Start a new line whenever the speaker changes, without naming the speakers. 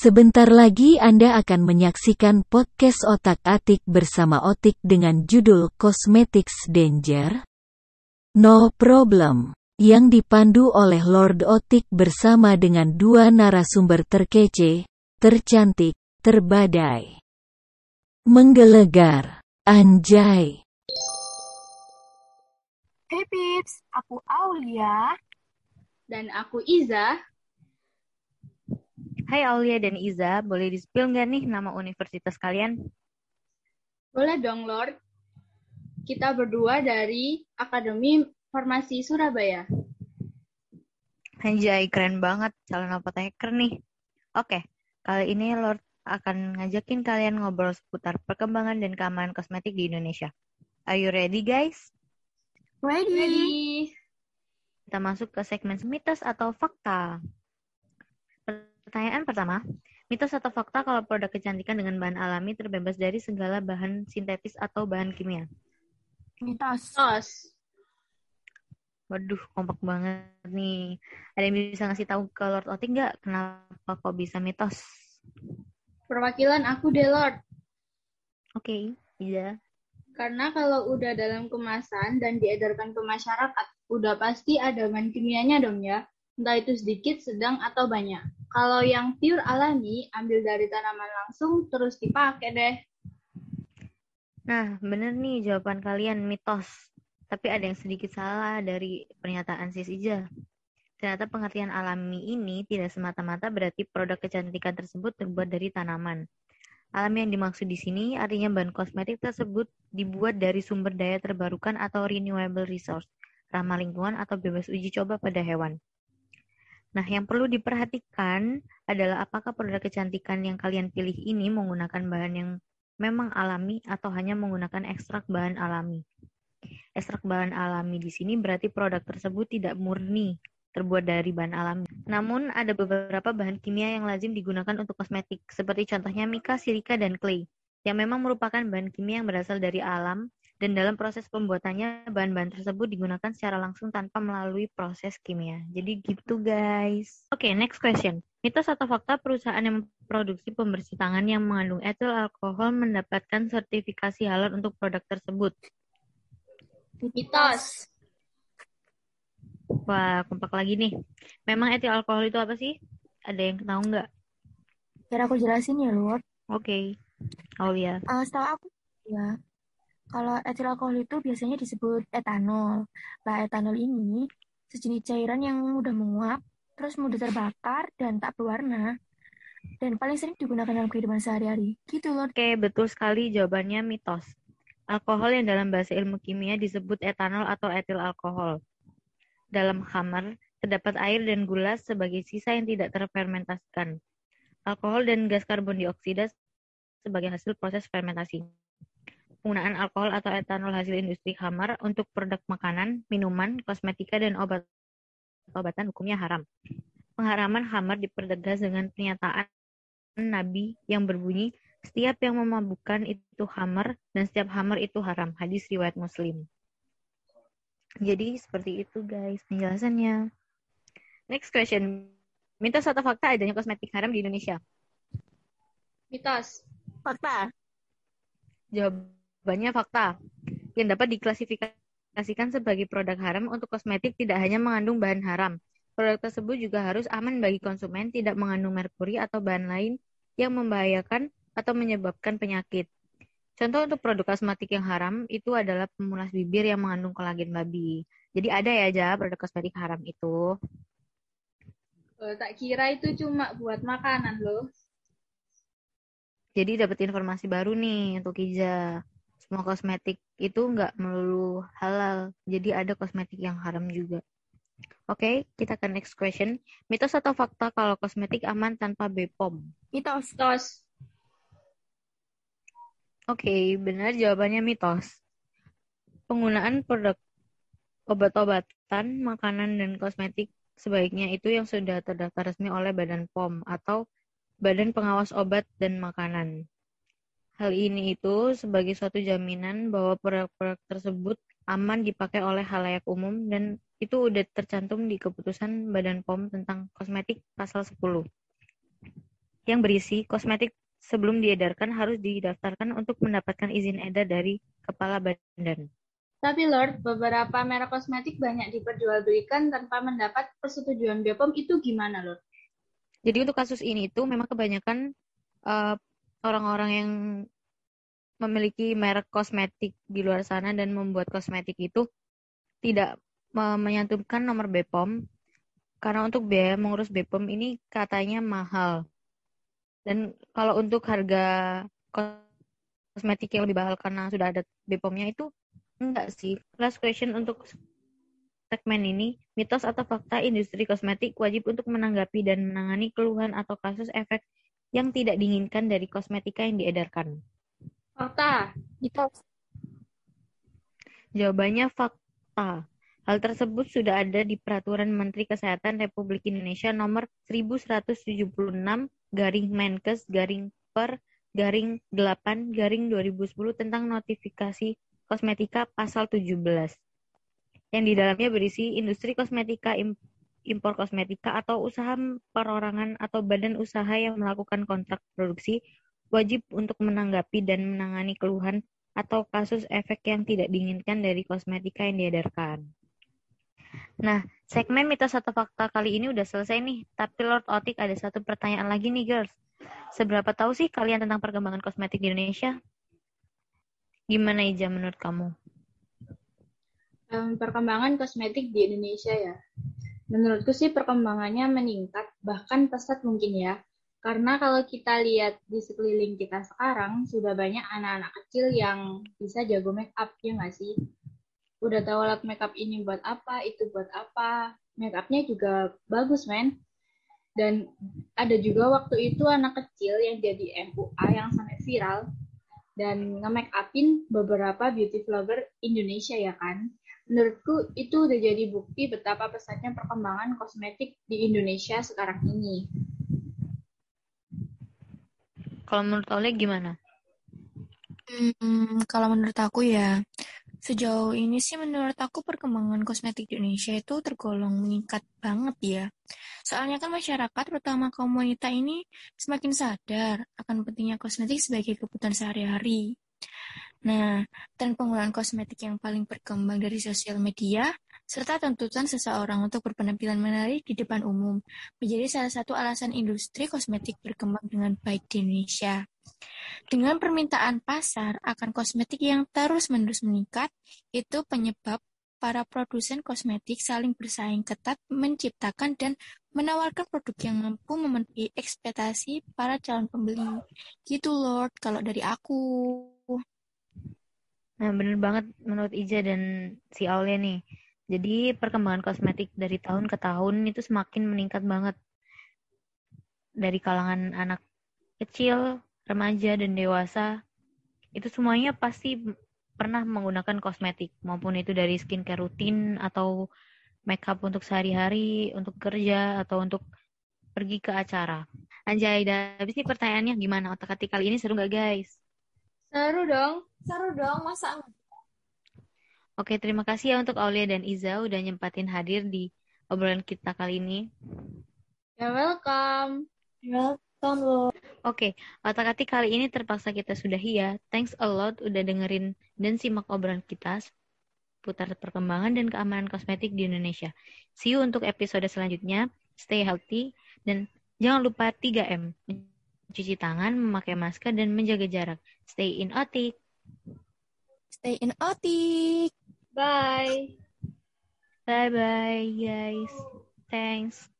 Sebentar lagi Anda akan menyaksikan podcast otak-atik bersama Otik dengan judul Cosmetics Danger. No Problem, yang dipandu oleh Lord Otik bersama dengan dua narasumber terkece, tercantik, terbadai. Menggelegar, anjay.
Hey Pips, aku Aulia.
Dan aku Iza.
Hai Aulia dan Iza, boleh di-spill nggak nih nama universitas kalian?
Boleh dong, Lord. Kita berdua dari Akademi Farmasi Surabaya.
Anjay, keren banget. Calon apoteker nih. Oke, kali ini Lord akan ngajakin kalian ngobrol seputar perkembangan dan keamanan kosmetik di Indonesia. Are you ready, guys?
Ready.
Ready.
Kita masuk ke segmen mitos atau fakta. Pertanyaan pertama, mitos atau fakta kalau produk kecantikan dengan bahan alami terbebas dari segala bahan sintetis atau bahan kimia?
Mitos.
Tos.
Waduh, kompak banget nih. Ada yang bisa ngasih tahu ke Lord Oti nggak kenapa kok bisa mitos?
Perwakilan aku deh, Lord.
Oke, iya.
Karena kalau udah dalam kemasan dan diedarkan ke masyarakat, udah pasti ada bahan kimianya dong ya. Entah itu sedikit, sedang, atau banyak. Kalau yang pure alami, ambil dari tanaman langsung, terus dipakai deh.
Nah, bener nih jawaban kalian mitos. Tapi ada yang sedikit salah dari pernyataan Sis Ija. Ternyata pengertian alami ini tidak semata-mata berarti produk kecantikan tersebut terbuat dari tanaman. Alami yang dimaksud di sini artinya bahan kosmetik tersebut dibuat dari sumber daya terbarukan atau renewable resource, ramah lingkungan atau bebas uji coba pada hewan. Nah, yang perlu diperhatikan adalah apakah produk kecantikan yang kalian pilih ini menggunakan bahan yang memang alami atau hanya menggunakan ekstrak bahan alami. Ekstrak bahan alami di sini berarti produk tersebut tidak murni terbuat dari bahan alami. Namun ada beberapa bahan kimia yang lazim digunakan untuk kosmetik, seperti contohnya mika, silika, dan clay, yang memang merupakan bahan kimia yang berasal dari alam dan dalam proses pembuatannya bahan-bahan tersebut digunakan secara langsung tanpa melalui proses kimia. Jadi gitu guys. Oke, okay, next question. Mitos atau fakta perusahaan yang memproduksi pembersih tangan yang mengandung etil alkohol mendapatkan sertifikasi halal untuk produk tersebut?
Mitos.
Wah, kompak lagi nih. Memang etil alkohol itu apa sih? Ada yang tahu nggak?
Biar aku jelasin ya, Lord.
Oke. Okay. Aulia.
Uh, setahu aku, ya, kalau etil alkohol itu biasanya disebut etanol. Nah, etanol ini sejenis cairan yang mudah menguap, terus mudah terbakar, dan tak berwarna. Dan paling sering digunakan dalam kehidupan sehari-hari. Gitu, Lord.
Oke, betul sekali jawabannya mitos. Alkohol yang dalam bahasa ilmu kimia disebut etanol atau etil alkohol. Dalam khamar, terdapat air dan gula sebagai sisa yang tidak terfermentasikan. Alkohol dan gas karbon dioksida sebagai hasil proses fermentasi. Penggunaan alkohol atau etanol hasil industri khamar untuk produk makanan, minuman, kosmetika, dan obat-obatan hukumnya haram. Pengharaman khamar dipertegas dengan pernyataan Nabi yang berbunyi, setiap yang memabukkan itu hamar dan setiap hamar itu haram. Hadis riwayat Muslim. Jadi seperti itu guys penjelasannya. Next question. Mitos atau fakta adanya kosmetik haram di Indonesia?
Mitos.
Fakta.
Jawabannya fakta. Yang dapat diklasifikasikan sebagai produk haram untuk kosmetik tidak hanya mengandung bahan haram. Produk tersebut juga harus aman bagi konsumen, tidak mengandung merkuri atau bahan lain yang membahayakan atau menyebabkan penyakit. Contoh untuk produk kosmetik yang haram itu adalah pemulas bibir yang mengandung kolagen babi. Jadi ada ya aja produk kosmetik haram itu.
Oh, tak kira itu cuma buat makanan loh.
Jadi dapat informasi baru nih untuk Iza. Semua kosmetik itu nggak melulu halal. Jadi ada kosmetik yang haram juga. Oke, okay, kita ke next question. Mitos atau fakta kalau kosmetik aman tanpa BPOM?
Mitos. Mitos.
Oke, okay, benar jawabannya mitos. Penggunaan produk obat-obatan, makanan, dan kosmetik sebaiknya itu yang sudah terdaftar resmi oleh Badan POM atau Badan Pengawas Obat dan Makanan. Hal ini itu sebagai suatu jaminan bahwa produk-produk tersebut aman dipakai oleh halayak umum dan itu udah tercantum di keputusan Badan POM tentang kosmetik pasal 10. yang berisi kosmetik sebelum diedarkan harus didaftarkan untuk mendapatkan izin edar dari kepala badan.
Tapi Lord, beberapa merek kosmetik banyak diperjualbelikan tanpa mendapat persetujuan BPOM itu gimana Lord?
Jadi untuk kasus ini itu memang kebanyakan eh, orang-orang yang memiliki merek kosmetik di luar sana dan membuat kosmetik itu tidak menyantumkan nomor BPOM karena untuk biaya mengurus BPOM ini katanya mahal. Dan kalau untuk harga kosmetik yang lebih mahal karena sudah ada BPOM-nya itu enggak sih. Last question untuk segmen ini, mitos atau fakta industri kosmetik wajib untuk menanggapi dan menangani keluhan atau kasus efek yang tidak diinginkan dari kosmetika yang diedarkan.
Fakta.
Jawabannya fakta. Hal tersebut sudah ada di Peraturan Menteri Kesehatan Republik Indonesia nomor 1176 garing Menkes garing per garing 8 garing 2010 tentang notifikasi kosmetika pasal 17 yang di dalamnya berisi industri kosmetika impor kosmetika atau usaha perorangan atau badan usaha yang melakukan kontrak produksi wajib untuk menanggapi dan menangani keluhan atau kasus efek yang tidak diinginkan dari kosmetika yang diedarkan. Nah, segmen mitos atau fakta kali ini udah selesai nih. Tapi Lord Otik ada satu pertanyaan lagi nih, girls. Seberapa tahu sih kalian tentang perkembangan kosmetik di Indonesia? Gimana Ija menurut kamu?
Um, perkembangan kosmetik di Indonesia ya. Menurutku sih perkembangannya meningkat, bahkan pesat mungkin ya. Karena kalau kita lihat di sekeliling kita sekarang, sudah banyak anak-anak kecil yang bisa jago make up, ya nggak sih? udah tahu alat makeup ini buat apa, itu buat apa. Makeupnya juga bagus, men. Dan ada juga waktu itu anak kecil yang jadi MUA yang sampai viral dan nge-make upin beberapa beauty vlogger Indonesia ya kan. Menurutku itu udah jadi bukti betapa pesatnya perkembangan kosmetik di Indonesia sekarang ini.
Kalau menurut Oleh gimana?
Hmm, kalau menurut aku ya, Sejauh ini sih menurut aku perkembangan kosmetik di Indonesia itu tergolong meningkat banget ya. Soalnya kan masyarakat, terutama kaum wanita ini semakin sadar akan pentingnya kosmetik sebagai kebutuhan sehari-hari. Nah, tren penggunaan kosmetik yang paling berkembang dari sosial media, serta tuntutan seseorang untuk berpenampilan menarik di depan umum, menjadi salah satu alasan industri kosmetik berkembang dengan baik di Indonesia. Dengan permintaan pasar akan kosmetik yang terus-menerus meningkat, itu penyebab para produsen kosmetik saling bersaing ketat menciptakan dan menawarkan produk yang mampu memenuhi ekspektasi para calon pembeli. Gitu Lord, kalau dari aku.
Nah, bener banget menurut Ija dan si Aulia nih. Jadi perkembangan kosmetik dari tahun ke tahun itu semakin meningkat banget. Dari kalangan anak kecil remaja dan dewasa itu semuanya pasti pernah menggunakan kosmetik maupun itu dari skincare rutin atau makeup untuk sehari-hari, untuk kerja atau untuk pergi ke acara. Anjay, dan habis ini pertanyaannya gimana otak-atik kali ini seru nggak guys?
Seru dong.
Seru dong, masa
Oke, terima kasih ya untuk Aulia dan Iza udah nyempatin hadir di obrolan kita kali ini.
You're welcome.
Welcome,
Oke, otak-atik kali ini terpaksa kita sudahi ya. Thanks a lot udah dengerin dan simak obrolan kita putar perkembangan dan keamanan kosmetik di Indonesia. See you untuk episode selanjutnya. Stay healthy dan jangan lupa 3M. Mencuci tangan, memakai masker, dan menjaga jarak. Stay in otik.
Stay in otik.
Bye.
Bye-bye, guys. Thanks.